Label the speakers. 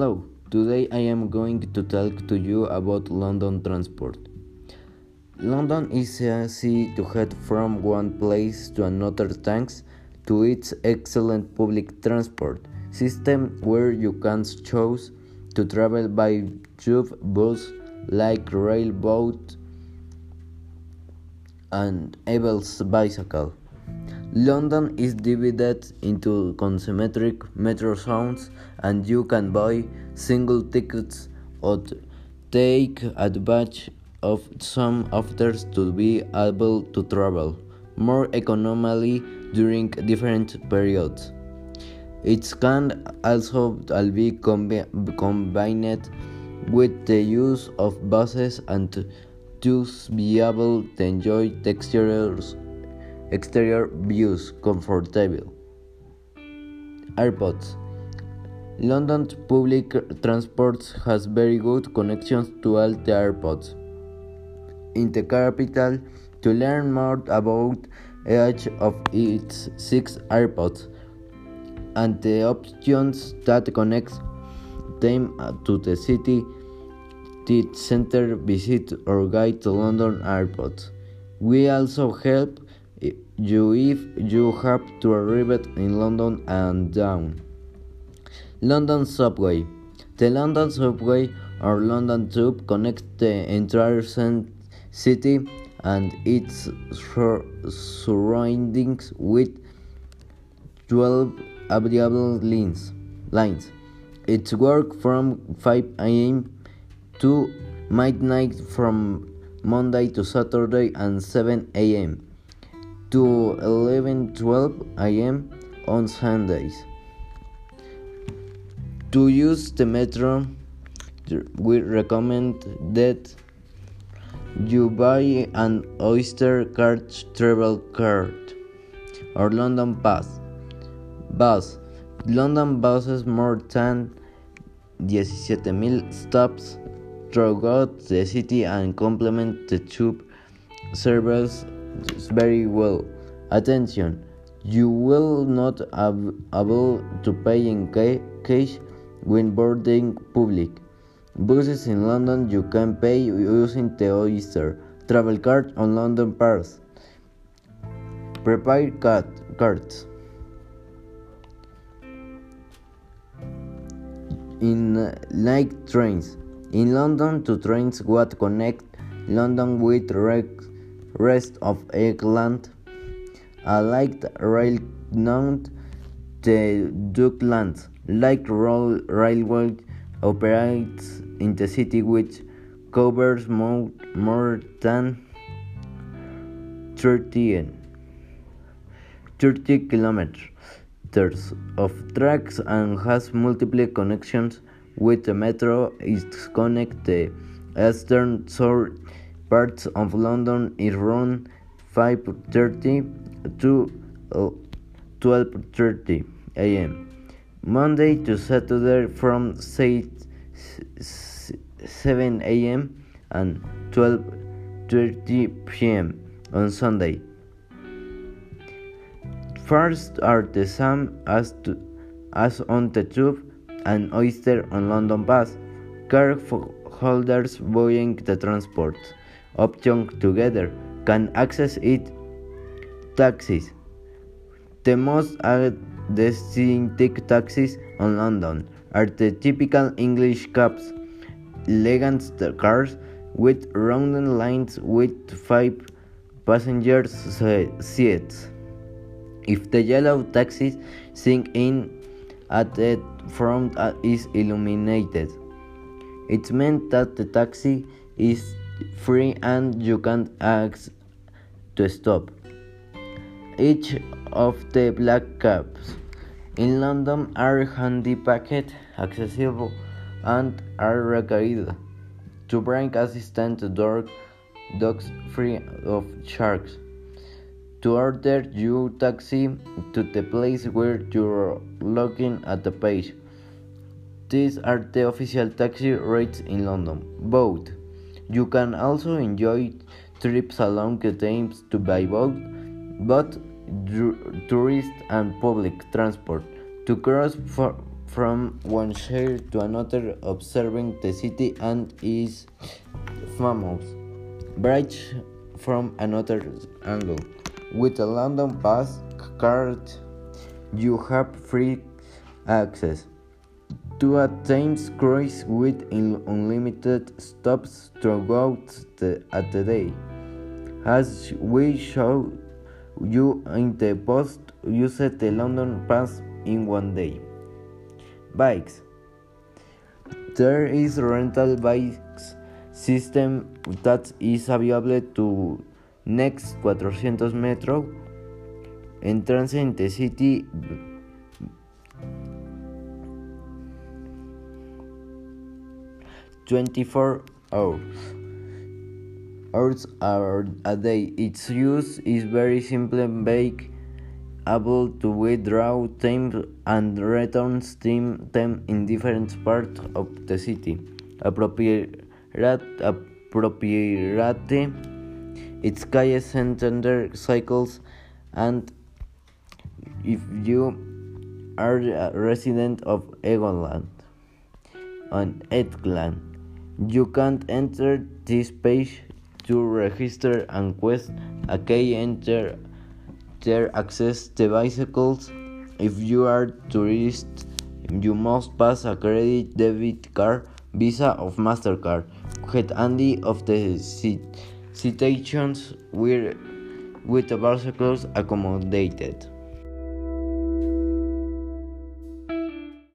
Speaker 1: Hello, today I am going to talk to you about London transport. London is easy to head from one place to another thanks to its excellent public transport system where you can choose to travel by tube, bus, like railboat and Abel's bicycle. London is divided into concentric metro zones and you can buy single tickets or take advantage of some offers to be able to travel more economically during different periods. It can also be combined with the use of buses and thus be able to enjoy the exterior views comfortable. Airports London's public transport has very good connections to all the airports in the capital. To learn more about each of its six airports and the options that connect them to the city, the center visit or guide to London airports. We also help you if you have to arrive in London and down. London Subway The London Subway or London Tube connects the entire city and its surroundings with 12 available lines. lines. It works from 5 a.m. to midnight from Monday to Saturday and 7 a.m to 11:12 a.m. on Sundays. To use the metro, we recommend that you buy an Oyster card travel card or London Pass. Bus. London buses more than 17,000 stops throughout the city and complement the tube service very well. Attention, you will not be able to pay in cash when boarding public. Buses in London you can pay using the Oyster travel card on London Pass. Prepare card, cards. In uh, night trains. In London, two trains what connect London with Rex rest of England. Rail known the Docklands light railway operates in the city which covers more, more than 30, 30 kilometers of tracks and has multiple connections with the metro. It connects the eastern shore parts of London is around 5:30 to uh, 12:30 a.m. Monday to Saturday from 7 a.m. and 12:30 p.m. on Sunday. First are the same as to, as on the tube and oyster on London bus. Car holders buying the transport option together can access it. Taxis. The most distinctive taxis on London are the typical English cabs, elegant cars with rounded lines with five passenger seats. If the yellow taxi sink in at the front uh, is illuminated, it meant that the taxi is free and you can ask to stop. Each of the black cabs in London are handicapped accessible and are required to bring assistant dog, dogs free of sharks. To order your taxi to the place where you're looking at the page. These are the official taxi rates in London. Both you can also enjoy trips along the Thames to by boat, but tourist and public transport. To cross from one chair to another observing the city and its famous bridge from another angle. With a London Pass card, you have free access to a Thames cruise with unlimited stops throughout the, at the day. As we show you in the post, use the London Pass in one day. Bikes. There is a rental bikes system that is available to next 400 metro entrance in the city Twenty-four hours. Hours are a day. Its use is very simple and big able to withdraw time and return steam them in different parts of the city. Appropriate, appropriate its and tender cycles and if you are a resident of Egoland on Edgland, you can enter this page to register and quest a key enter their access the bicycles. If you are tourist, you must pass a credit debit card, Visa of Mastercard. Get handy of the citations with with the bicycles accommodated.